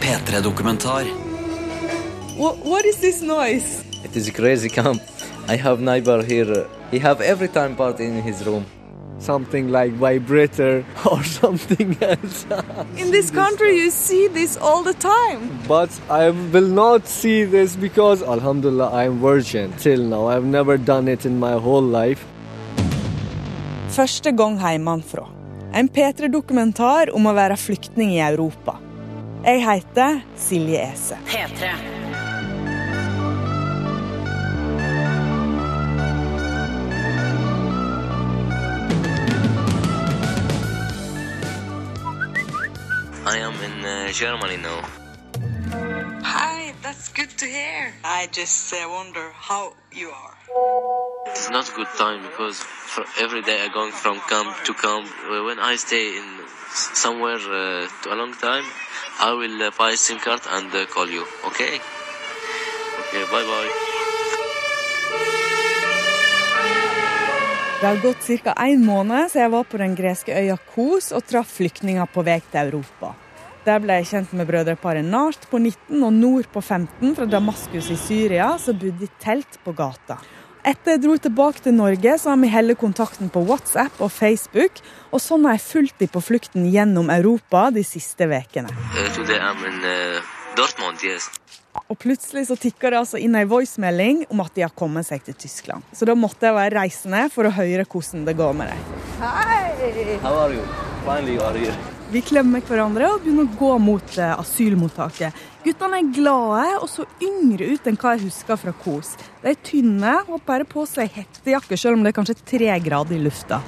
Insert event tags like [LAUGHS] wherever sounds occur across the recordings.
P3-dokumentar. What, what is this noise? It is crazy camp. I have neighbor here. He have every time party in his room. Something like vibrator [LAUGHS] or something else. In this country, you see this all the time. but I will not see this because Alhamdulillah I am virgin till now. I've never done it in my whole life. Første gang hjemmefra. En P3-dokumentar om å være flyktning i Europa. Jeg heter Silje Ese. P3. I am in uh, Germany now. Hi, that's good to hear. I just uh, wonder how you are. It's not a good time because for every day I'm going from camp to camp. Uh, When I stay in somewhere uh, to a long time, I will uh, buy SIM card and uh, call you. Okay? Okay. Bye bye. Det har gått ca. en måned siden jeg var på den greske øya Kos og traff flyktninger på vei til Europa. Der ble jeg kjent med brødreparet Nart på 19 og Nord på 15 fra Damaskus i Syria, som bodde i telt på gata. Etter jeg dro tilbake til Norge, så har vi holdt kontakten på WhatsApp og Facebook, og sånn har jeg fulgt dem på flukten gjennom Europa de siste ukene. Dortmund. Yes. Og plutselig så tikker det altså inn ei voicemelding om at de har kommet seg til Tyskland. Så da måtte jeg være reisende for å høre hvordan det går med dem. How are you? Finally you are here. Vi klemmer hverandre og begynner å gå mot eh, asylmottaket. Guttene er glade og så yngre ut enn hva jeg husker fra Kos. De er tynne og bærer på seg hettejakke, selv om det er kanskje tre grader i lufta.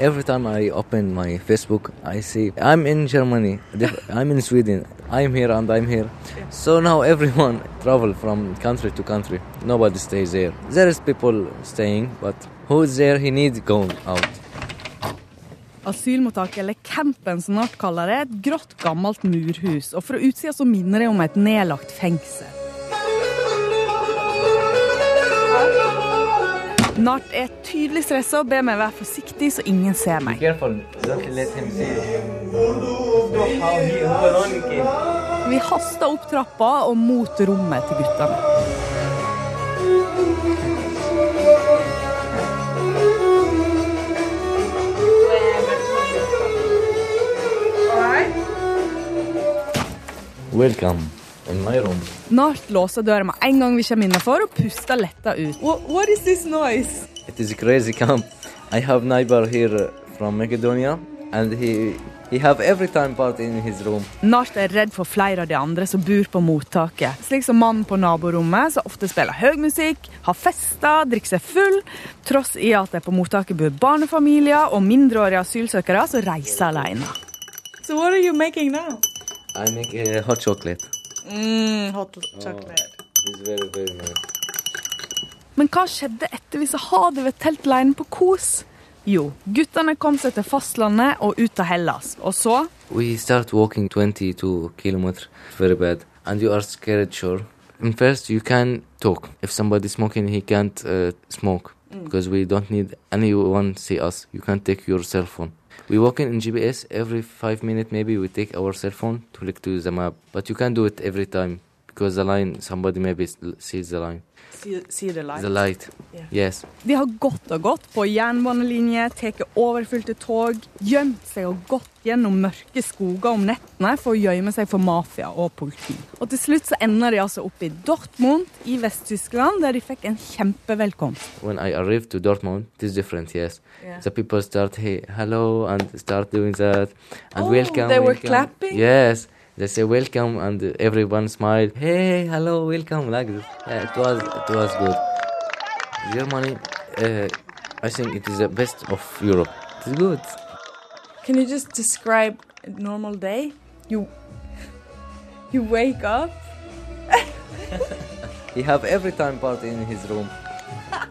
Every time I open my Facebook, I see I'm in Germany. [LAUGHS] I'm in Sweden. I'm here and I'm here. So now everyone travel from country to country. Nobody stays there. There is people staying, but who's there? He needs going out. Asylmottaket, eller campen som Nart kaller det, er et grått, gammelt murhus. Og fra utsida så minner det om et nedlagt fengsel. Nart er tydelig stressa og ber meg være forsiktig så ingen ser meg. Vi haster opp trappa og mot rommet til guttene. Welcome in my room. Nart låser døra med en gang vi kommer innenfor, og puster letta ut. What, is this noise? It is crazy camp. I have neighbor here from Macedonia, and he he have every time party in his room. Nart er redd for flere av de andre som bor på mottaket. Slik som mannen på naborommet, som ofte spiller høy musikk, har fester, drikker seg full, tross i at det på mottaket bor barnefamilier og mindreårige asylsøkere som reiser alene. So what are you making now? I make uh, hot chocolate. Mm, hot chocolate. It's very very nice. Men hva skjedde etter vi sa ha det ved teltleiren på Kos? Jo, guttene kom seg til fastlandet og ut av Hellas. Og så We start walking 22 kilometers, very bad, and you are scared, sure. And first, you can talk. If somebody smoking, he can't uh, smoke because we don't need anyone see us. You can take your cell phone. We walk in, in GPS every five minutes. Maybe we take our cell phone to look to the map, but you can't do it every time because the line. Somebody maybe sees the line, See, the light. the light. Yeah. Yes. De har gått og gått på jernbanelinje, tatt overfylte tog, gjemt seg og gått gjennom mørke skoger om nettene for å gjemme seg for mafia og politi. Og til slutt så ender de altså opp i Dortmund i Vest-Tyskland, der de fikk en kjempevelkomst. When I arrived to Dortmund, it is different. Yes, Yeah. the people start hey hello and start doing that and Oh, welcome. they were welcome. clapping? Yes, they say welcome and everyone smile. Hey, hello, welcome like this. Yeah, it was it was good. Germany, uh, I think it is the best of Europe. It's good. Can you just describe a normal day? You you wake up [LAUGHS] He have every time party in his room. [LAUGHS]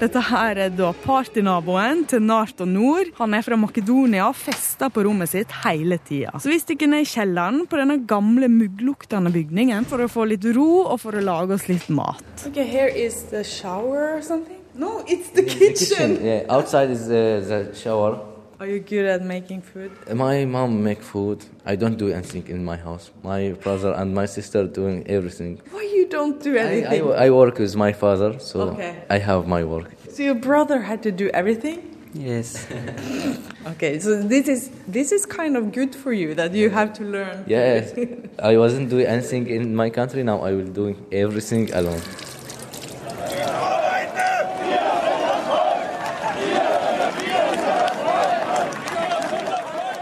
Dette her er da partynaboen til Nart og Nord. Han er fra Makedonia og fester på rommet sitt hele tida. Så vi stikker ned i kjelleren på denne gamle muggluktende bygningen for å få litt ro og for å lage oss litt mat. Okay, here is the shower or something. No, it's the The kitchen. Yeah, outside is the, the shower. Are you good at making food? My mom make food. I don't do anything in my house. My brother and my sister doing everything. Why you don't do I, anything? I, I work with my father, so Okay. I have my work. So your brother had to do everything? Yes. [LAUGHS] Okay, so this is this is kind of good for you that you have to learn. yes. I wasn't doing anything in my country. Now I will doing everything alone.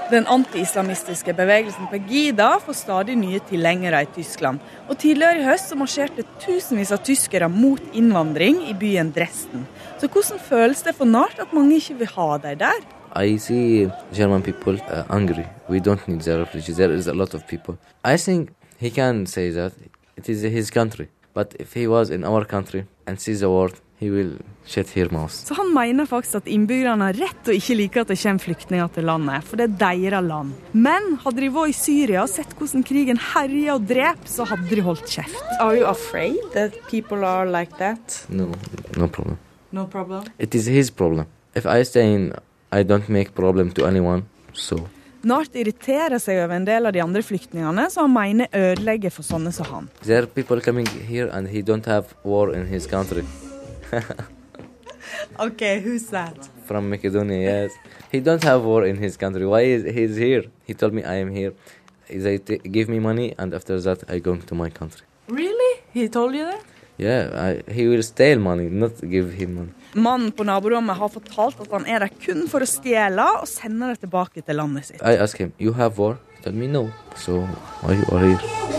Den anti-islamistiske bevegelsen Pegida får stadig nye tilhengere i Tyskland. Og Tidligere i høst så marsjerte tusenvis av tyskere mot innvandring i byen Dresden. Så hvordan føles det for Nart at mange ikke vil ha deg der? I see German people uh, angry. We don't need the refugees. There is a lot of people. I think he can say that it is his country. But if he was in our country and sees the world, he will shit here most. Så han mener faktisk at innbyggerne har rett til å ikke like at det kommer flyktninger til landet, for det er deres land. Men hadde de vært i Syria og sett hvordan krigen herjer og dreper, så hadde de holdt kjeft. Are you afraid that people are like that? No, no problem. No problem. It is his problem. If I stay in, I don't make problem to anyone. So Nart irriterer seg over en del av de andre flyktningene som han mener ødelegger for sånne som han. there are people coming here and he don't have war in his country. [LAUGHS] Ok, who's that? From Macedonia, yes. He don't have war in his country. Why is he's here? He told me I am here. They t- give me money and after that I go to my country. Really? He told you that? Yeah, I, he will steal money, not give him money. Mannen på naborommet har fortalt at han er der kun for å stjele og sende det tilbake til landet sitt. I asked him, "You have war?" He told me no. So why you are here?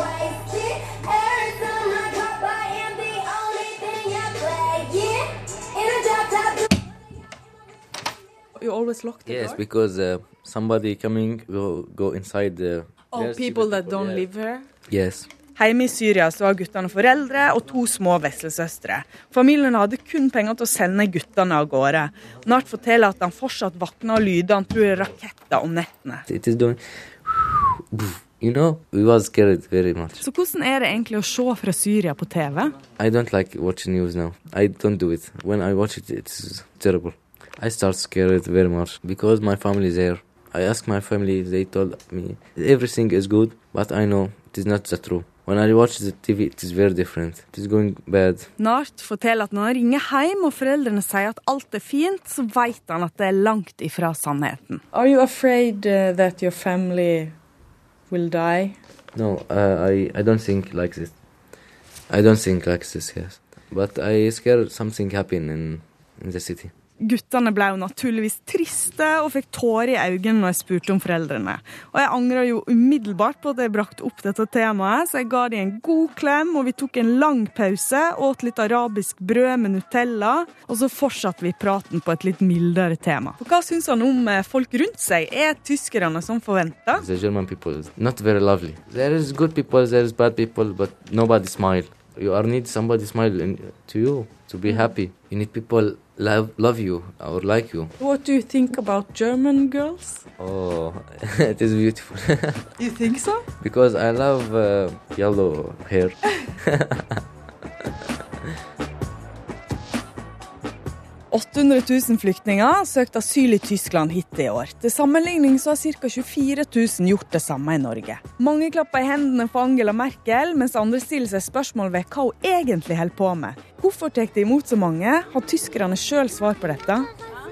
You always lock the Yes, door? because uh, somebody coming will go inside the. Oh, people, people that don't yeah. live here? Yes. Hjemme i Syria så var guttene foreldre og to små veslesøstre. Familien hadde kun penger til å sende guttene av gårde. Nart forteller at han fortsatt våkner av lyder han tror er raketter om nettene. It is doing. You know, we was scared very much. Så hvordan er det egentlig å se fra Syria på TV? I don't like watching news now. I don't do it. When I watch it, it's terrible. I start scared very much because my family is there. I ask my family, they told me everything is good, but I know it is not the true. When I watch the TV, it is very different. It is going bad. Nart forteller at når han ringer hjem og foreldrene sier at alt er fint, så vet han at det er langt ifra sannheten. Are you afraid uh, that your family will die? No, uh, I I don't think like this. I don't think like this. Yes, but I scared something happen in in the city. Guttene ble jo naturligvis triste og fikk tårer i øynene når jeg spurte om foreldrene. Og jeg angrer jo umiddelbart på at jeg brakte opp dette temaet, så jeg ga dem en god klem, og vi tok en lang pause, åt litt arabisk brød med Nutella, og så fortsatte vi praten på et litt mildere tema. Og hva syns han om eh, folk rundt seg? Er tyskerne som forventa? The German people is not very lovely. There is good people, there is bad people, but nobody smile. You are need somebody smile to you to be happy. You need people love love you or like you. What do you think about German girls? Oh, [LAUGHS] it is beautiful [LAUGHS] You think so? because I love uh, yellow hair. [LAUGHS] 800 000 flyktninger søkte asyl i Tyskland hittil i år. Til sammenligning så har ca. 24 000 gjort det samme i Norge. Mange klapper i hendene for Angela Merkel, mens andre stiller seg spørsmål ved hva hun egentlig holder på med. Hvorfor tar de imot så mange? Har tyskerne sjøl svar på dette?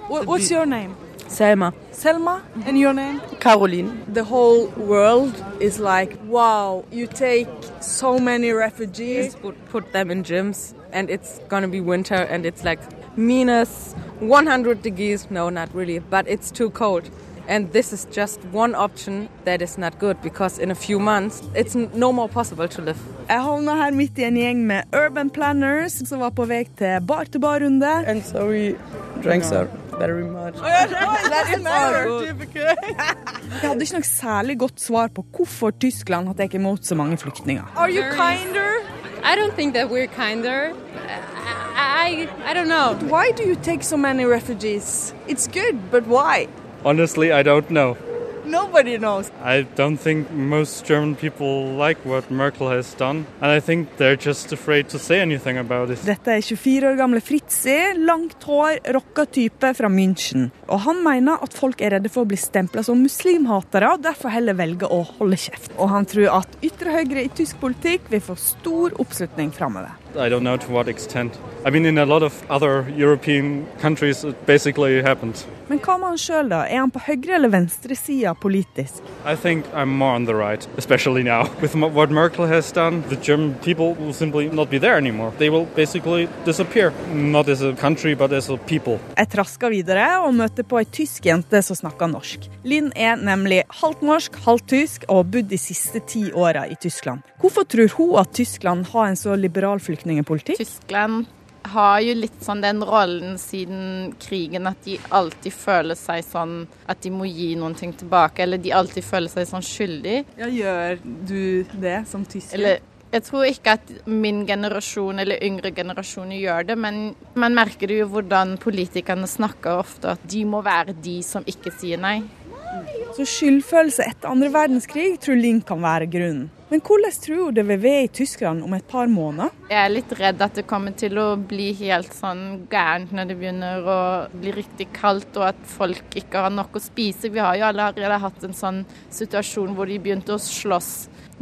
What's your name? Selma. Selma? And your name? Caroline. The whole world is like, wow, you take so many refugees. Just put, put them in gyms and it's gonna be winter and it's like minus 100 degrees. No, not really, but it's too cold. And this is just one option that is not good because in a few months it's no more possible to live. Jeg havna her midt i en gjeng med urban planners som var på vei til bar-til-bar-runde. And so we drank so very much. [LAUGHS] Jeg hadde ikke noe særlig godt svar på hvorfor Tyskland har tatt imot så mange flyktninger. Are you kinder? I don't think that we're kinder. I, I, I don't know. Why do you take so many refugees? It's good, but why? Honestly, I don't know. Nobody knows. I don't think most German people like what Merkel has done, and I think they're just afraid to say anything about it. Dette er 24 år gamle Fritzi, langt hår, rocka type fra München. Og han mener at folk er redde for å bli stempla som muslimhatere, og derfor heller velger å holde kjeft. Og han tror at ytre høyre i tysk politikk vil få stor oppslutning framover. I don't know to what extent. I mean, in a lot of other European countries, it basically happened. Men hva med han sjøl, da? Er han på høyre- eller venstresida politisk? I think I'm more on the right, especially now. [LAUGHS] With what Merkel has done, the German people will simply not be there anymore. They will basically disappear, not as a country, but as a people. Jeg trasker videre og møter på ei tysk jente som snakker norsk. Linn er nemlig halvt norsk, halvt tysk og har bodd de siste ti åra i Tyskland. Hvorfor tror hun at Tyskland har en så liberal flyktningepolitikk? Tyskland har jo litt sånn den rollen siden krigen at de alltid føler seg sånn at de må gi noen ting tilbake, eller de alltid føler seg sånn skyldig. Ja, gjør du det som tysker? Eller jeg tror ikke at min generasjon eller yngre generasjoner gjør det, men man merker det jo hvordan politikerne snakker ofte at de må være de som ikke sier nei. Så skyldfølelse etter andre verdenskrig tror Link kan være grunnen. Men hvordan tror du det vil være i Tyskland om et par måneder? Jeg er litt redd at det kommer til å bli helt sånn gærent når det begynner å bli riktig kaldt og at folk ikke har nok å spise. Vi har jo allerede hatt en sånn situasjon hvor de begynte å slåss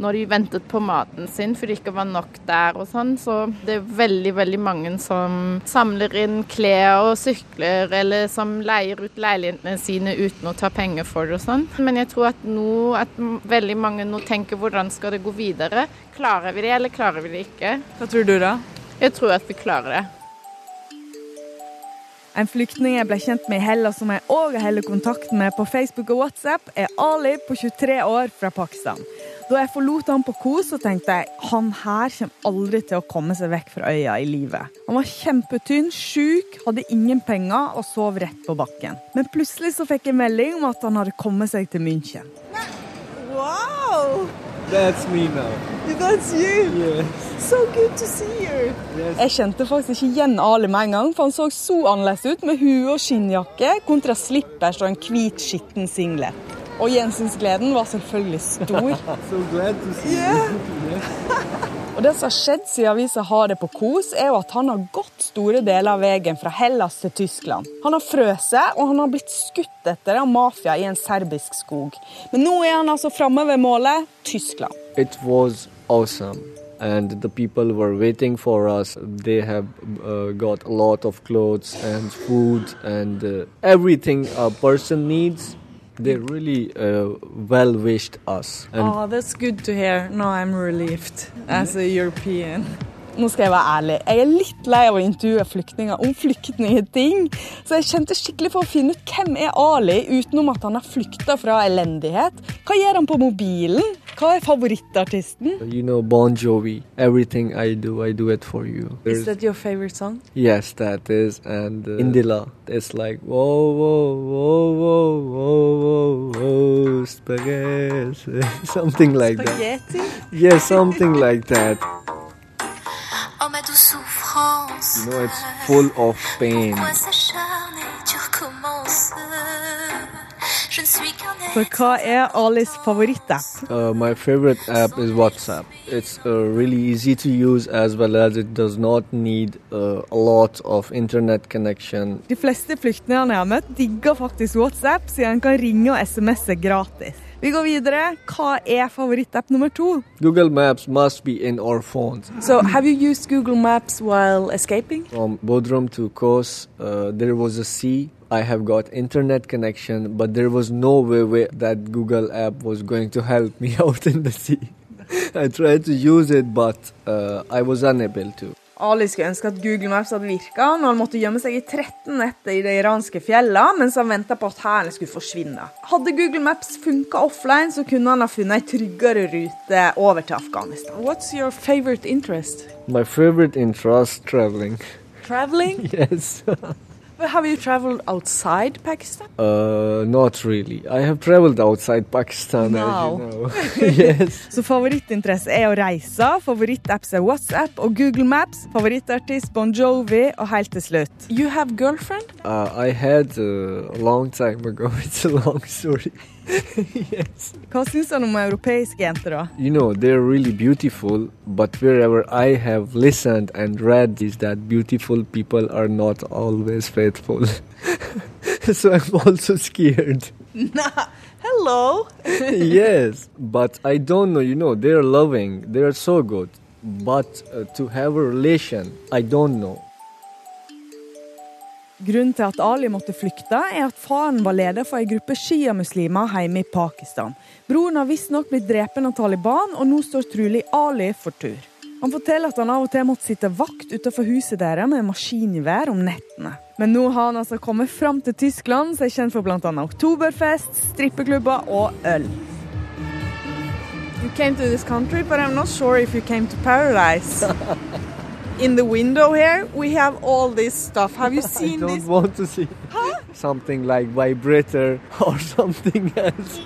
når de ventet på maten sin for det ikke var nok der og sånn. Så det er veldig, veldig mange som samler inn klær og sykler, eller som leier ut leilighetene sine uten å ta penger for det og sånn. Men jeg tror at nå at veldig mange nå tenker hvordan skal det gå videre? Klarer vi det, eller klarer vi det ikke? Hva tror du da? Jeg tror at vi klarer det. En flyktning jeg ble kjent med i Hellas som jeg òg holder kontakt med på Facebook og WhatsApp, er Ali på 23 år fra Pakistan. Da jeg forlot han på Kos, så tenkte jeg han her kommer aldri til å komme seg vekk fra øya i livet. Han var kjempetynn, sjuk, hadde ingen penger og sov rett på bakken. Men plutselig så fikk jeg melding om at han hadde kommet seg til München. Wow! That's me now. That's you! Yes. So good to see you! Jeg kjente faktisk ikke igjen Ali med en gang, for han så så annerledes ut med hue og skinnjakke kontra slippers og en hvit, skitten singlet. Og gjensynsgleden var selvfølgelig stor. [LAUGHS] So glad to see yeah. Og det som har skjedd siden avisa har det på Kos, er jo at han har gått store deler av veien fra Hellas til Tyskland. Han har frøst, og han har blitt skutt etter av mafia i en serbisk skog. Men nå er han altså framme ved målet Tyskland. It was awesome. And the people were waiting for us. They have uh, got a lot of clothes and food and uh, everything a person needs. They really uh, well wished us. And Oh, that's good to hear. Now I'm relieved as a European. Nå skal jeg være ærlig. Jeg er litt lei av å intervjue flyktninger om flyktningting. Så jeg kjente skikkelig for å finne ut hvem er Ali, utenom at han har flykta fra elendighet. Hva gjør han på mobilen? Hva er favorittartisten? you know, Bon Jovi. Everything I do, I do it for you. Is that your favorite song? Yes, that is. And uh, Indila, it's like whoa, whoa, whoa, whoa, whoa, whoa, whoa, spaghetti, [LAUGHS] something like that. Spaghetti? Yes, something like that. Oh ma douce souffrance, You know, it's full of pain. Så hva er Alis favorittapp? Uh, my favorite app is WhatsApp. It's uh, really easy to use as well as it does not need uh, a lot of internet connection. De fleste flyktningene jeg har møtt, digger faktisk WhatsApp, siden en kan ringe og SMS-e gratis. Vi går videre. Hva er favorittapp nummer to? Google Maps must be in our phones. So, have you used Google Maps while escaping? From Bodrum to Kos, uh, there was a sea. I have got internet connection, but there was no way, way that Google app was going to help me [LAUGHS] out in the sea. I tried to use it, but uh, I was unable to. Ali skulle ønske at Google Maps hadde virka når han måtte gjemme seg i 13 netter i de iranske fjellene mens han venta på at hæren skulle forsvinne. Hadde Google Maps funka offline, så kunne han ha funnet ei tryggere rute over til Afghanistan. What's your favorite interest? My favorite interest traveling. Traveling? [LAUGHS] yes. [LAUGHS] Have you traveled outside Pakistan? Uh, not really. I have traveled outside Pakistan, no. as you know. [LAUGHS] yes. Så favorittinteresse er å reise, favorittapps er WhatsApp og Google Maps, favorittartist Bon Jovi, og helt til slutt You have girlfriend? Uh, I had uh, a long time ago. [LAUGHS] It's a long story. [LAUGHS] yes. Hva syns han om europeiske jenter, da? You know, they're really beautiful, but wherever I have listened and read is that beautiful people are not always faithful. [LAUGHS] so I'm also scared. [LAUGHS] Hello! yes, but I don't know, you know, they're loving, they're so good. But uh, to have a relation, I don't know. Grunnen til at Ali måtte flykte, er at faren var leder for ei gruppe sjiamuslimer hjemme i Pakistan. Broren har visstnok blitt drept av Taliban, og nå står trolig Ali for tur. Han forteller at han av og til måtte sitte vakt utenfor huset deres med maskingevær om nettene. Men nå har han altså kommet fram til Tyskland, som er kjent for bl.a. oktoberfest, strippeklubber og øl. You came to this country, but I'm not sure if you came to paradise. [LAUGHS] In the window here, we have all this stuff. Have you [LAUGHS] I don't this? want to see something like vibrator [LAUGHS] or something else.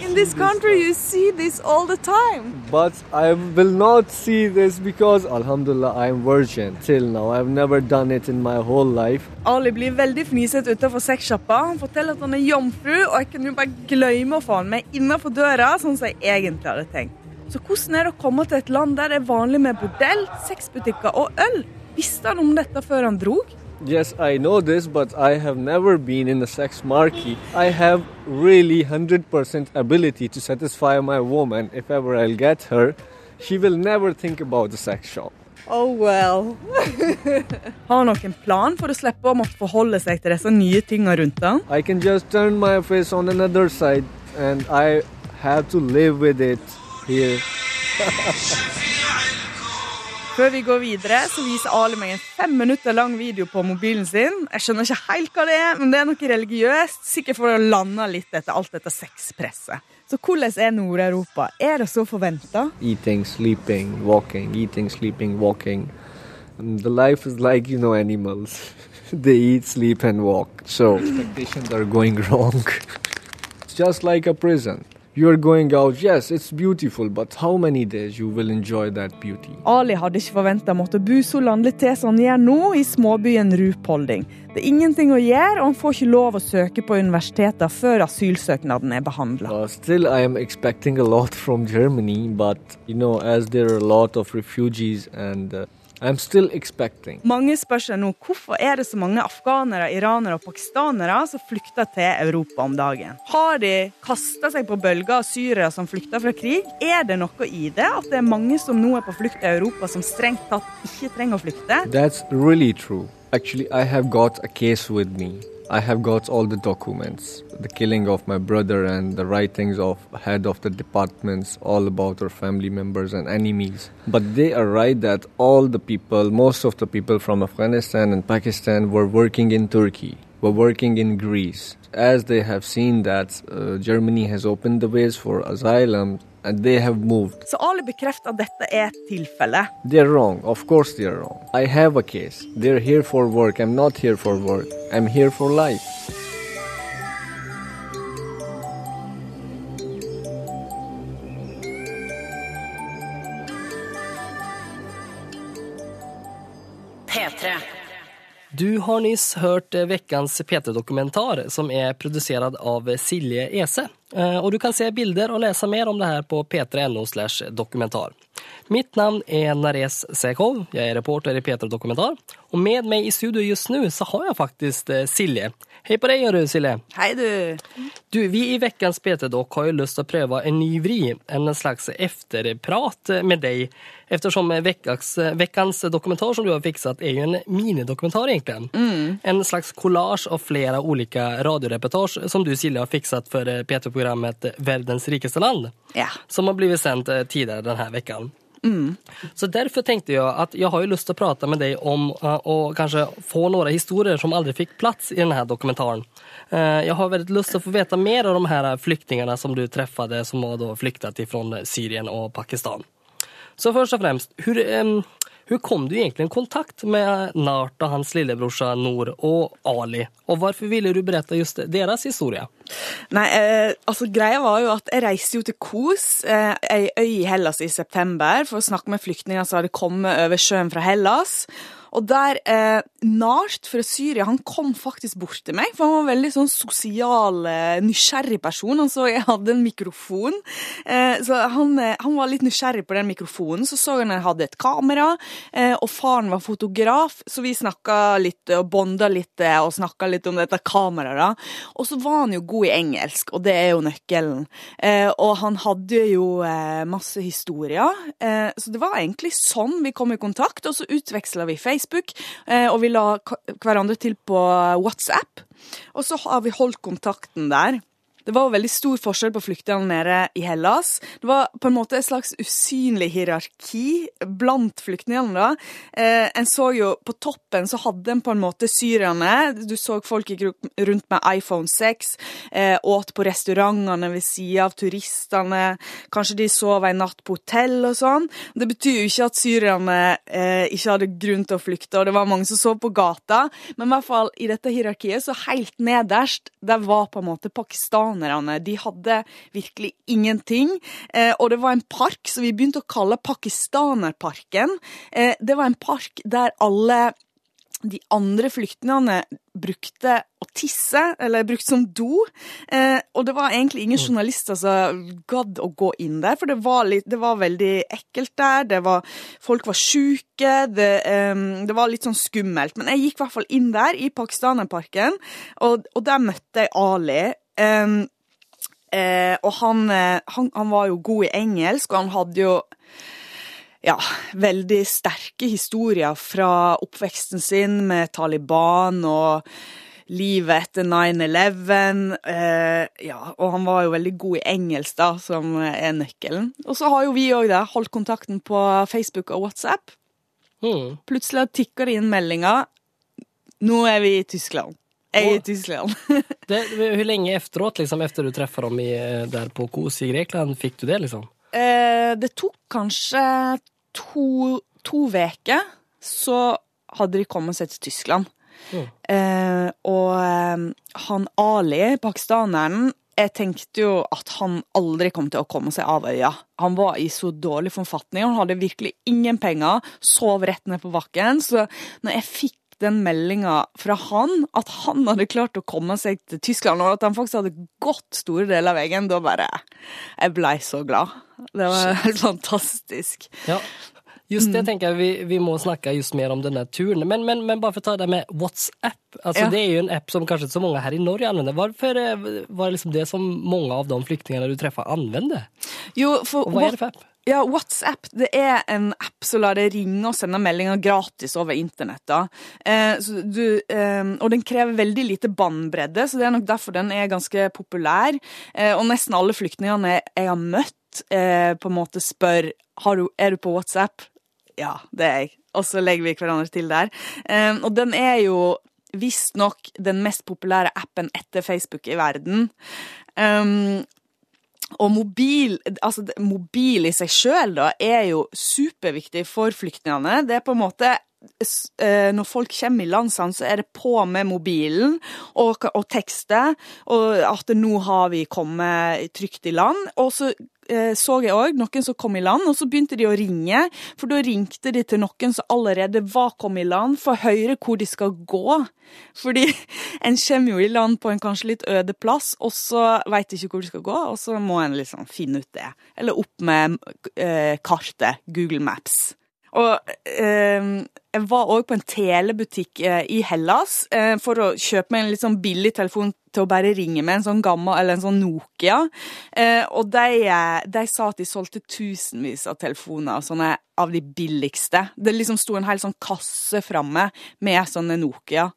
In this [LAUGHS] country, you see this all the time. But I will not see this because, Alhamdulillah, I am virgin till now. I've never done it in my whole life. Ali blir veldig fniset utenfor sexsjappa. Han forteller at han er jomfru, og jeg kan jo bare glemme å få han med innenfor døra, sånn som jeg egentlig hadde tenkt. Så hvordan er det å komme til et land der det er vanlig med bordell, sexbutikker og øl? Visste han om dette før han drog? Yes, I know this, but I have never been in a sex market. I have really 100% ability to satisfy my woman if ever I'll get her. She will never think about the sex shop. Oh well. [LAUGHS] Har han noen plan for å slippe å måtte forholde seg til disse nye tingene rundt han? I can just turn my face on another side and I have to live with it here. [LAUGHS] Før vi går videre, så viser Ali meg en fem minutter lang video på mobilen sin. Jeg skjønner ikke helt hva det er, men det er noe religiøst. Sikkert for å lande litt etter alt dette sexpresset. Så hvordan er Nord-Europa? Er det så forventa? Eating, sleeping, walking, eating, sleeping, walking. The life is like, you know, animals. [LAUGHS] they eat, sleep, and walk. So expectations are going [LAUGHS] wrong. it's just like a prison. You're going out, yes, it's beautiful, but how many days you will enjoy that beauty? Ali hadde ikke forventa å måtte bo så landlig til som han gjør nå, i småbyen Rupolding. Det er ingenting å gjøre, og han får ikke lov å søke på universiteter før asylsøknaden er behandla. Uh, still, I am expecting a lot from Germany, but you know, as there are a lot of refugees, and uh. Mange spør seg nå hvorfor er det så mange afghanere, iranere og pakistanere som flykter til Europa om dagen. Har de kasta seg på bølger av syrere som flykter fra krig? Er det noe i det at det er mange som nå er på flukt i Europa som strengt tatt ikke trenger å flykte? That's really true. Actually, I have got a case with me. I have got all the documents, the killing of my brother and the writings of head of the departments, all about our family members and enemies. But they are right that all the people, most of the people from Afghanistan and Pakistan were working in Turkey, were working in Greece. As they have seen that uh, Germany has opened the ways for asylum they have moved. Så Ali bekrefter at dette er et tilfelle. They're wrong. Of course they're wrong. I have a case. They're here for work. I'm not here for work. I'm here for life. P3. Du har nyss hørt eh, veckans P3-dokumentar som er produsert av Silje Ese. Eh, Och du kan se bilder og lese mer om det her på p3.no slash dokumentar. Mitt navn er Nares Sekov, jeg er reporter i P3 Dokumentar. Og med meg i studio just nå så har jeg faktisk eh, Silje. Hei på deg, Jørgen Silje. Hei, du. Du, vi i veckans P3-dok har jo lyst til å prøve en ny vri, en slags efterprat med deg. Eftersom veckans, veckans dokumentar som du har fikset, er jo en minidokumentar egentlig. En slags kollasj av flere ulike radioreportasjer som du, Silje, har fikset for eh, P3-programmet Verdens rikeste land. Ja. Som har blitt sendt eh, tidligere denne veckan. Så derfor tenkte jeg at jeg har jo lyst til å prate med deg om å kanskje få noen historier som aldri fikk plass i denne dokumentaren. Uh, jeg har veldig lyst til å få vite mer av de her flyktningene som du treffet, som har da flyktet fra Syrien og Pakistan. Så først og fremst, hvordan um, kom du egentlig i kontakt med Nart og hans lillebrorsa Nor og Ali? Og hvorfor ville du berette just deres historie? Nei, eh, altså greia var jo at jeg reiste jo til Kos, eh, øy i Hellas i september, for å snakke med flyktninger som hadde kommet over sjøen fra Hellas. Og der eh, Nart fra Syria han kom faktisk bort til meg, for han var en veldig sånn sosial, eh, nysgjerrig person. Han så jeg hadde en mikrofon, eh, så han, eh, han, var litt nysgjerrig på den mikrofonen. Så så han jeg hadde et kamera, eh, og faren var fotograf, så vi snakka litt og bonda litt eh, og snakka litt om dette kameraet. Og så var han jo god i engelsk, og det er jo nøkkelen. og han hadde jo masse historier, så det var egentlig sånn vi kom i kontakt. Og så utveksla vi Facebook, og vi la hverandre til på WhatsApp. Og så har vi holdt kontakten der. Det var veldig stor forskjell på flyktningene nede i Hellas. Det var på en måte et slags usynlig hierarki blant flyktningene. da. Eh, en så jo På toppen så hadde en på en måte syrerne. Du så folk gikk rundt med iPhone 6, eh, åt på restaurantene ved sida av turistene. Kanskje de sov en natt på hotell og sånn. Det betyr jo ikke at syrerne eh, ikke hadde grunn til å flykte, og det var mange som sov på gata. Men i hvert fall i dette hierarkiet, så helt nederst, der var på en måte Pakistan pakistanerne. De hadde virkelig ingenting. Eh, og det var en park som vi begynte å kalle Pakistanerparken. Eh, det var en park der alle de andre flyktningene brukte å tisse, eller brukte som do. Eh, og det var egentlig ingen mm. journalister som gadd å gå inn der, for det var, litt, det var veldig ekkelt der. Det var, folk var sjuke. Det, eh, det, var litt sånn skummelt. Men jeg gikk i hvert fall inn der, i Pakistanerparken, og, og der møtte jeg Ali. Um, uh, og han, eh, han, han, var jo god i engelsk, og han hadde jo ja, veldig sterke historier fra oppveksten sin med Taliban og livet etter 9-11. Eh, ja, og han var jo veldig god i engelsk, da, som er nøkkelen. Og så har jo vi òg holdt kontakten på Facebook og WhatsApp. Mm. Plutselig tikker det inn meldinger. Nå er vi i Tyskland. Jeg er i Tyskland. [LAUGHS] det, hvor lenge efteråt, liksom, efter du treffer dem i, der på Kos i Grekland, fikk du det? liksom? Eh, det tok kanskje to, uker, så hadde de kommet seg til Tyskland. Mm. Eh, og eh, han Ali, pakistaneren, jeg tenkte jo at han aldri kom til å komme seg av øya. Han var i så dårlig forfatning, han hadde virkelig ingen penger, sov rett ned på bakken. Så når jeg fikk den meldinga fra han at han hadde klart å komme seg til Tyskland, og at han faktisk hadde gått store deler av veien, da bare Jeg blei så glad. Det var helt fantastisk. Ja. Just det mm. tenker jeg vi, vi, må snakke just mer om denne turen. Men, men, men bare for å ta det med WhatsApp. Altså, ja. Det er jo en app som kanskje ikke så mange her i Norge anvender. Hvorfor eh, var det liksom det som mange av de flyktningene du treffer, anvender? Jo, for, Og hva er det for app? Ja, WhatsApp det er en app som lar deg ringe og sende meldinger gratis over internett. Eh, du, eh, og den krever veldig lite båndbredde, så det er nok derfor den er ganske populær. Eh, og nesten alle flyktningene jeg har møtt, eh, på en måte spør du, er du på WhatsApp. Ja, det er jeg. Og så legger vi hverandre til der. Eh, og den er jo visstnok den mest populære appen etter Facebook i verden. Um, og mobil, altså mobil i seg sjøl er jo superviktig for flyktningene. Det er på en måte når folk kommer i landsene, så er det på med mobilen og, og tekster. Og at nå har vi kommet trygt i land. Og så Eh, så jeg òg noen som kom i land, og så begynte de å ringe. For da ringte de til noen som allerede var kommet i land, for å høre hvor de skal gå. Fordi [LAUGHS] en kommer jo i land på en kanskje litt øde plass, og så veit ikke hvor de skal gå, og så må en liksom finne ut det. Eller opp med eh, kartet, Google Maps. Og eh, jeg var òg på en telebutikk eh, i Hellas eh, for å kjøpe meg en litt sånn billig telefon til å bare ringe med en sånn gammel, eller en sånn Nokia. Eh, og de, eh, de, sa at de solgte tusenvis av telefoner, sånne av de billigste. Det liksom sto en hel sånn kasse framme med sånne Nokia.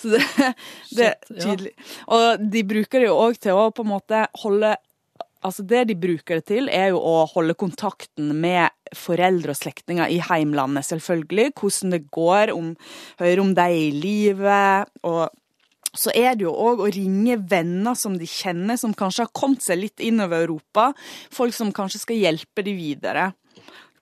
Så det, [LAUGHS] det er tydelig. Og de bruker det jo òg til å på en måte holde Altså Det de bruker det til, er jo å holde kontakten med foreldre og slektninger i heimlandet, selvfølgelig. Hvordan det går, om, høre om de er i live. Og så er det jo òg å ringe venner som de kjenner, som kanskje har kommet seg litt innover Europa. Folk som kanskje skal hjelpe de videre.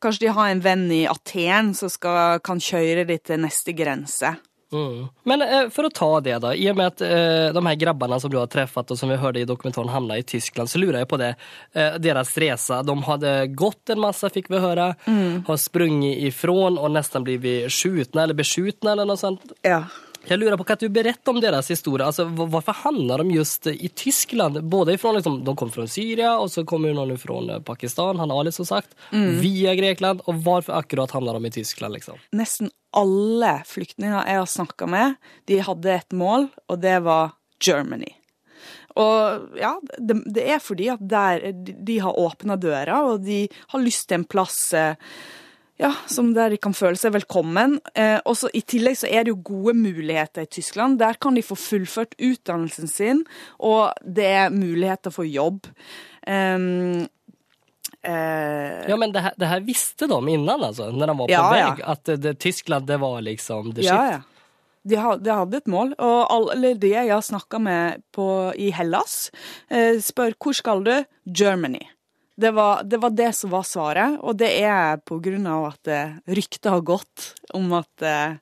Kanskje de har en venn i Aten som skal, kan kjøre de til neste grense. Mm. Men eh, for å ta det da. i og med at eh, de her grabbene som du har truffet, og som vi hørte i dokumentaren, havna i Tyskland så lurer jeg på det. Eh, deres reise. de hadde gått en masse, fikk vi høre. Mm. har sprunget ifrån og nesten blivit skutt eller beskutt eller noe sånt. Ja. Jag lurer på, hva du beretter om deres historie. Altså, hvorfor handler de just i Tyskland? Både ifrån, liksom, de kom från Syria, og så kommer noen från eh, Pakistan, han Ali som sagt, Mm. via Grekland. Og hvorfor akkurat handler de i Tyskland? Liksom? Nesten alle flyktninger jeg har snakka med, de hadde et mål, og det var Germany. Og ja, det, det er fordi at der de, de har åpna døra, og de har lyst til en plass eh, ja, som der de kan føle seg velkommen. Eh, også I tillegg så er det jo gode muligheter i Tyskland. Der kan de få fullført utdannelsen sin, og det er muligheter for jobb. Um, eh, Ja men det her, det her, visste de innan altså, når de var på Ja, vei, ja. at det, Tyskland det var liksom the Ja, shit? ja. De, ha- de hadde et mål, og alle de jeg har snakka med på, i Hellas, eh, spør hvor skal du? Germany. Det var, det var det som var svaret, og det er på grunn av at eh, ryktet har gått om at eh,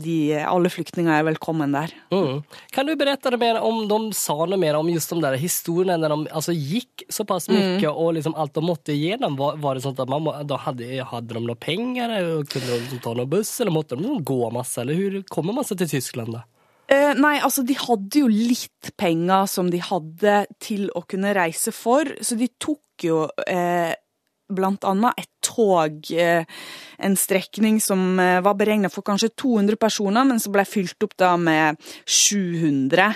de, alle flyktninger er velkommen der. Mm. Kan du berette mer om de sa noe mer om just de der historiene når de altså, gikk såpass mye Mm. og liksom alt de måtte igjennom? Var, var det sånn at man, da hadde, hade, hade de noe penger, kunne de ta noen buss eller måtte de gå masse, Eller hvordan kommer man seg til Tyskland då? Eh, nei, altså de hadde jo litt penger som de hadde til å kunne reise for, så de tok jo eh, blant annet et tog, eh, en strekning som eh, var beregnet for kanskje 200 personer, men som ble fylt opp da med 700.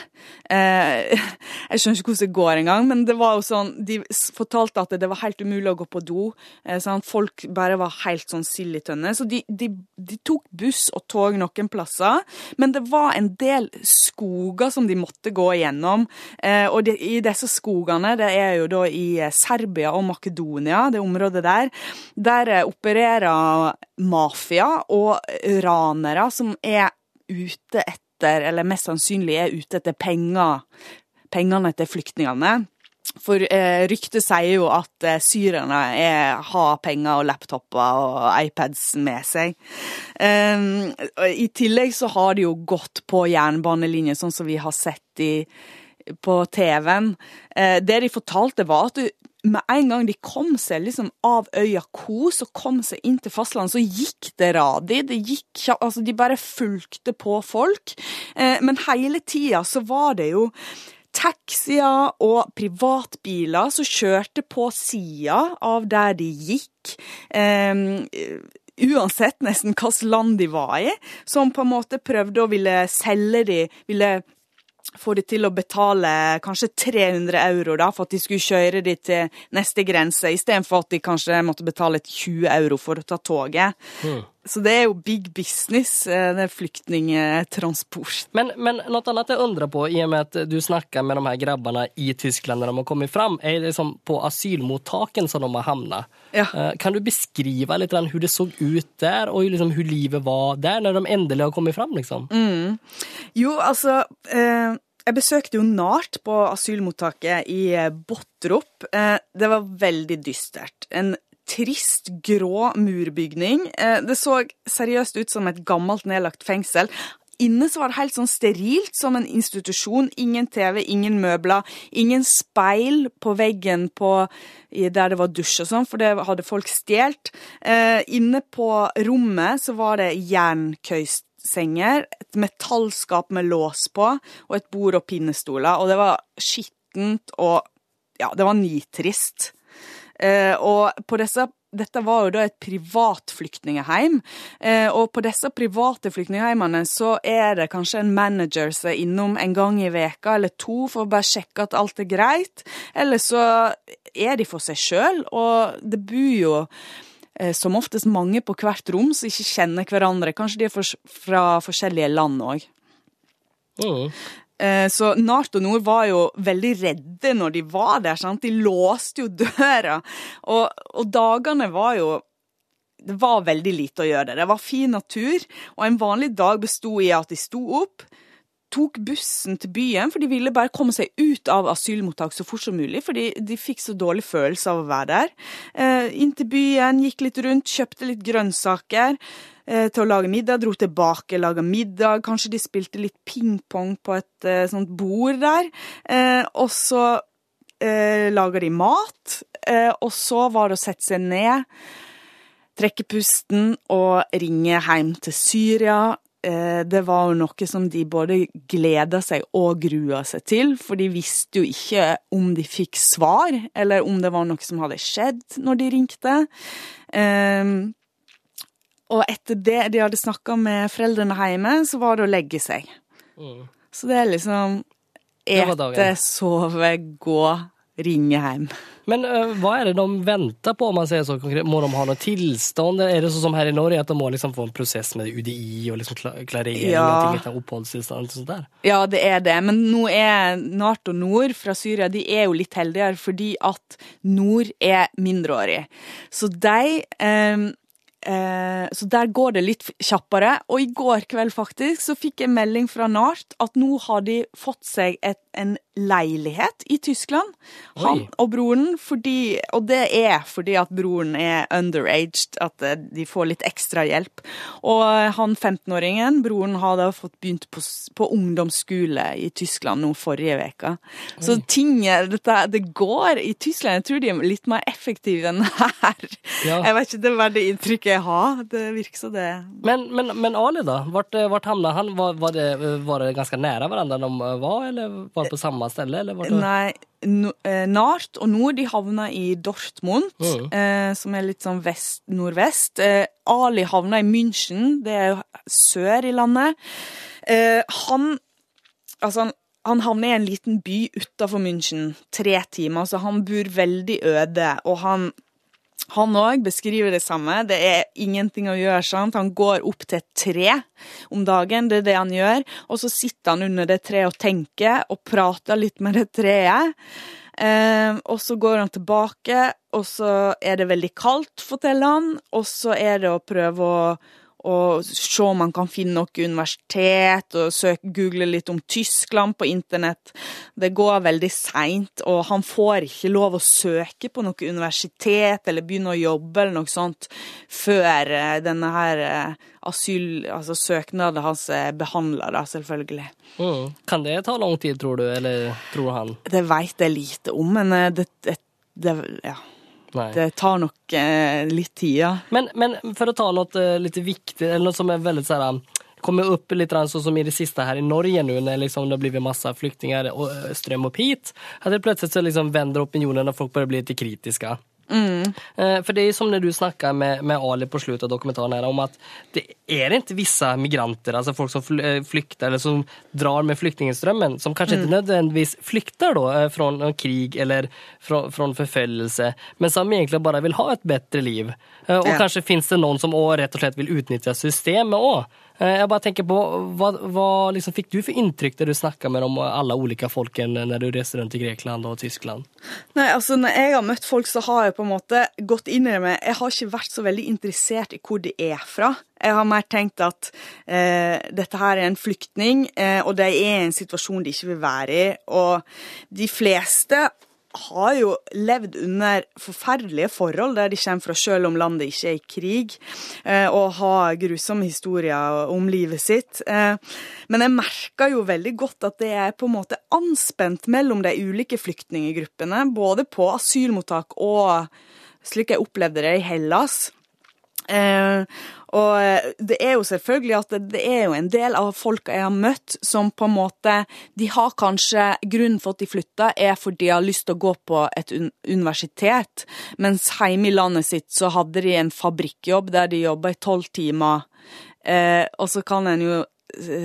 Eh, [LAUGHS] jeg skjønner ikke hvordan det går engang, men det var jo sånn, de fortalte at det var helt umulig å gå på do. Sånn, folk bare var helt sånn sild i tønne. Så de, de, de tok buss og tog noen plasser, men det var en del skoger som de måtte gå igjennom. Og de, i disse skogene, det er jo da i Serbia og Makedonia, det området der, der eh, opererer mafia og ranere som er ute etter, eller mest sannsynlig er ute etter penger, pengene til flyktningene. For eh, ryktet sier jo at eh, syrerne er, har penger og laptoper og iPads med seg. Um, I tillegg så har de jo gått på jernbanelinjer, sånn som vi har sett i, på TV-en. Eh, det de fortalte, var at du, med en gang de kom seg liksom av øya Kos og kom seg inn til fastlandet, så gikk det radig. Det gikk, altså de bare fulgte på folk. Eh, men hele tida så var det jo taxier og privatbiler som kjørte på sida av der de gikk. Um, uansett nesten hvilket land de var i, som på en måte prøvde å ville selge de, ville få de til å betale kanskje 300 euro da, for at de skulle kjøre de til neste grense, istedenfor at de kanskje måtte betale 20 euro for å ta toget. Så det er jo big business, eh, det flyktningtransport. Men, men noe annet jeg undrer på, i og med at du snakker med de her grabbene i Tyskland når de har kommet fram, er det på asylmottaken som de har havnet. Ja. Eh, Kan du beskrive litt hvordan hur det så ut der, og liksom hvordan livet var der, når de endelig har kommet fram? Liksom? Mm. Jo, altså eh, Jeg besøkte jo NART på asylmottaket i Bottrop. Eh, det var veldig dystert. En trist, grå murbygning. Eh, det så seriøst ut som et gammelt, nedlagt fengsel. Inne så var det helt sånn sterilt som en institusjon. Ingen TV, ingen møbler, ingen speil på veggen på, der det var dusj og sånn, for det hadde folk stjålet. Eh, inne på rommet så var det jernkøysenger, et metallskap med lås på, og et bord og pinnestoler. Og det var skittent og Ja, det var nitrist. Eh, og på disse dette var jo da et privat flyktningeheim, eh, og på disse private flyktningheimene så er det kanskje en manager som er innom en gang i veka eller to for å bare sjekke at alt er greit, eller så er de for seg sjøl, og det bor jo eh, som oftest mange på hvert rom som ikke kjenner hverandre. Kanskje de er fra forskjellige land òg. Mm. Eh, Nart og Nord var jo veldig redde når de var der. Sant? De låste jo døra. Og, og dagene var jo Det var veldig lite å gjøre. Det var fin natur, og en vanlig dag besto i at de sto opp, tok bussen til byen, for de ville bare komme seg ut av asylmottak så fort som mulig, fordi de fikk så dårlig følelse av å være der. Eh, inn til byen, gikk litt rundt, kjøpte litt grønnsaker eh, til å lage middag, dro tilbake, laga middag, kanskje de spilte litt pingpong på et eh, sånt bord der, eh, og så eh, laga de mat, eh, og så var det å sette seg ned, trekke pusten og ringe hjem til Syria. Eh, Det var jo noe som de både gleda seg og grua seg til, for de visste jo ikke om de fikk svar, eller om det var noe som hadde skjedd når de ringte. Eh, Og etter det de hadde snakka med foreldrene hjemme, så var det å legge seg. Mm. Så det er liksom ete, sove, gå, ringe hjem. Men uh, hva er det de venter på, om man sier så konkret? Må de ha noe tilstand? Er det sånn som her i Norge, at de må liksom få en prosess med UDI og liksom klarering Ja. noe til oppholdstilstand og sånt der? Ja, det er det, men nå er Nato Nord fra Syria de er jo litt heldigere fordi at Nord er mindreårig. Så de eh, Så der går det litt kjappere. Og i går kveld faktisk så fikk jeg melding fra NART at nå har de fått seg et, en leilighet i Tyskland, han Oi. og broren, fordi, og det er fordi at broren er underaged, at eh, de får litt ekstra hjelp. Og eh, han 15-åringen, broren, har da fått begynt på, på ungdomsskole i Tyskland nå forrige uke. Så ting, dette, det går i Tyskland. Jeg tror de er litt mer effektive enn her. Ja. Jeg vet ikke, det bare det inntrykket jeg har. Det virker så det. Men, men, men Ali da, vart, vart han? Var, var, det, var det ganske nære hverandre de var, eller var det på samme sted? Eller var det... Nei, no, eh, Nart og Nord de havna i Dortmund, Mhm. eh, som er litt sånn vest, nordvest. Eh, Ali havna i München, det er jo sør i landet. Eh, han Altså, han, han havner i en liten by utafor München, tre timer, så han bor veldig øde. Og han han òg beskriver det samme. Det er ingenting å gjøre. sant? Han går opp til et tre om dagen, det er det han gjør. Og så sitter han under det treet og tenker, og prater litt med det treet. Eh, og så går han tilbake, og så er det veldig kaldt, forteller han. Og så er det å prøve å, å se om man kan finne noe universitet, og søke, google litt om Tyskland på internett. Det går veldig seint, og han får ikke lov å søke på noe universitet eller begynne å jobbe eller noe sånt før eh, denne her eh, asyl... Altså søknaden hans er behandla, da, selvfølgelig. Mm. Kan det ta lang tid, tror du, eller tror han? Det veit jeg lite om, men eh, det, det, det Ja. Nei. Det tar nok eh, litt tid, ja. Men, men for å ta noe litt viktig, eller noe som er veldig sånn här, kommer opp litt sånn som i det siste her i Norge nå, når liksom det har blitt masse flyktingar strøm opp hit. At det plutselig så liksom vender opinionen og folk bare bli litt kritiska. Eh, För det är som när du snackar med, med Ali på slutet av dokumentären här, om att det är inte vissa migranter, alltså folk som eh, flyktar eller som drar med flyktingströmmen, som kanske inte nödvändigtvis flyktar då eh, från krig eller från, från förföljelse, men som egentligen bara vill ha ett bättre liv. og Och Ja. kanske finns det någon som rett og slett vil utnyttja systemet òg. Jeg bare tenker på, Hva, hva liksom fikk du for inntrykk da du snakka med de alle ulike folkene når du reiste rundt i Grekland og Tyskland? Nei, altså Når jeg har møtt folk, så har jeg på en måte gått inn i det med Jeg har ikke vært så veldig interessert i hvor de er fra. Jeg har mer tenkt at eh, dette her er en flyktning, eh, og de er i en situasjon de ikke vil være i. Og de fleste har jo levd under forferdelige forhold der de kommer fra, selv om landet ikke er i krig, eh, og har grusomme historier om livet sitt. Eh, Men jeg merker jo veldig godt at det er på en måte anspent mellom de ulike flyktninggruppene, både på asylmottak og slik jeg opplevde det i Hellas. Eh, og det er jo selvfølgelig at det, er jo en del av folka jeg har møtt, som på en måte De har kanskje Grunnen for at de flytta, er fordi de har lyst til å gå på et un universitet, mens hjemme i landet sitt så hadde de en fabrikkjobb der de jobba i tolv timer. Eh, og så kan en jo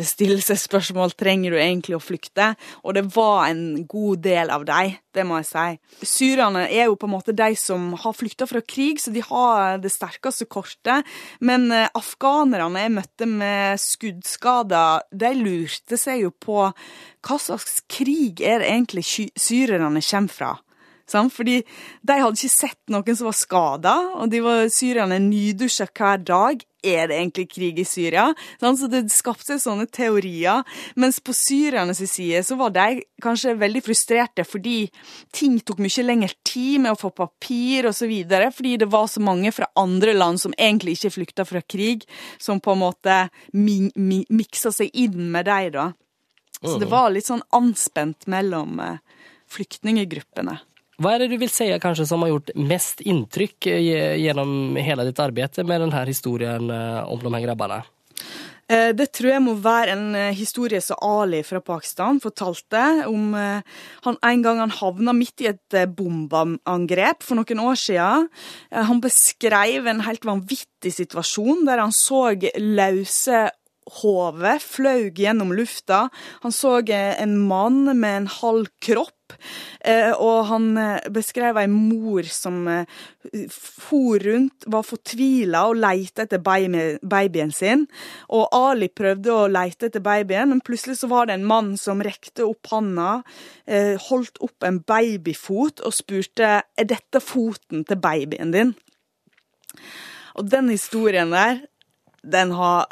stille seg spørsmål trenger du egentlig å flykte, og det var en god del av dem, det må jeg si. Syrerne er jo på en måte de som har flykta fra krig, så de har det sterkeste kortet. Men eh, afghanerne jeg møtte med skuddskader, de lurte seg jo på hva slags krig er det egentlig sy- syrerne kommer fra. Fordi de hadde ikke sett noen som var skada, og de var syrerne nydusja hver dag. Er det egentlig krig i Syria? Sånn, så det skapte sånne teorier. Mens på syrernes side så var de kanskje veldig frustrerte fordi ting tok mye lengre tid med å få papir osv. Fordi det var så mange fra andre land som egentlig ikke flykta fra krig, som på en måte mi mi miksa seg inn med de, da. Så det var litt sånn anspent mellom eh, flyktninggruppene. Hva er det du vil si kanskje som har gjort mest inntrykk eh, gjennom hele ditt arbeid med denne historien eh, om de her grabbene? Eh, Det tror jeg må være en historie som Ali fra Pakistan fortalte om han en gang han havna midt i et bombeangrep for noen år siden. Han beskrev en helt vanvittig situasjon der han så løse hoder fløy gjennom lufta. Han så eh, en mann med en halv kropp. Eh, og han eh, beskrev ei mor som for rundt, var fortvila og leita etter babyen sin. Og Ali prøvde å leite etter babyen, men plutselig så var det en mann som rekte opp handa, holdt opp en babyfot og spurte er dette foten til babyen din. Og den historien der, den har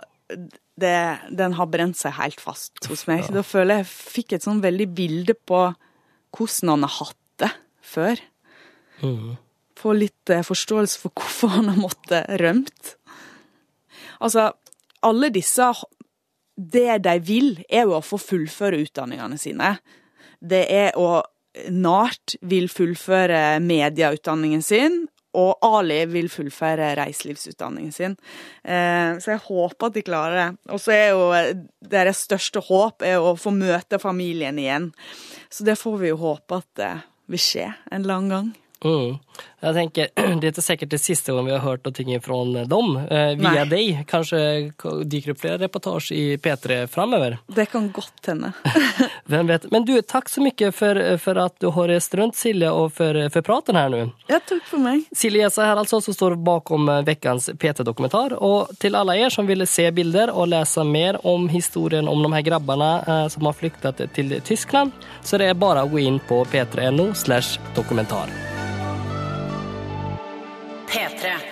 det, den har brent seg helt fast hos meg. Da føler jeg jeg fikk et sånn veldig bilde på hvordan han har hatt det før. Få litt eh, forståelse for hvorfor han har måttet rømt. Altså, alle disse Det de vil, er jo å få fullføre utdanningene sine. Det er å Nart vil fullføre medieutdanningen sin, og Ali vil fullføre reiselivsutdanningen sin. Eh, så jeg håper at de klarer det. Og så er jo eh, deres største håp er å få møte familien igjen. Så det får vi jo håpe at det vil skje en annen gang. Mm. Jeg tenker, [CLEARS THROAT] Det er ikke sikkert det siste gang vi har hørt noe fra dem eh, via Nei. deg. Kanskje dyker opp flere reportasjer i P3 framover. Det kan godt hende. [LAUGHS] Hvem vet. Men du, takk så mye for, for at du har reist rundt, Silje, og for, for praten her nå. Ja, takk for meg. Silje Jessa her altså, som står bakom ukens P3-dokumentar. Og til alle er som vil se bilder og lese mer om historien om de her grabbene eh, som har flyktet til Tyskland, så det er bare å gå inn på p3.no slash dokumentar. P3.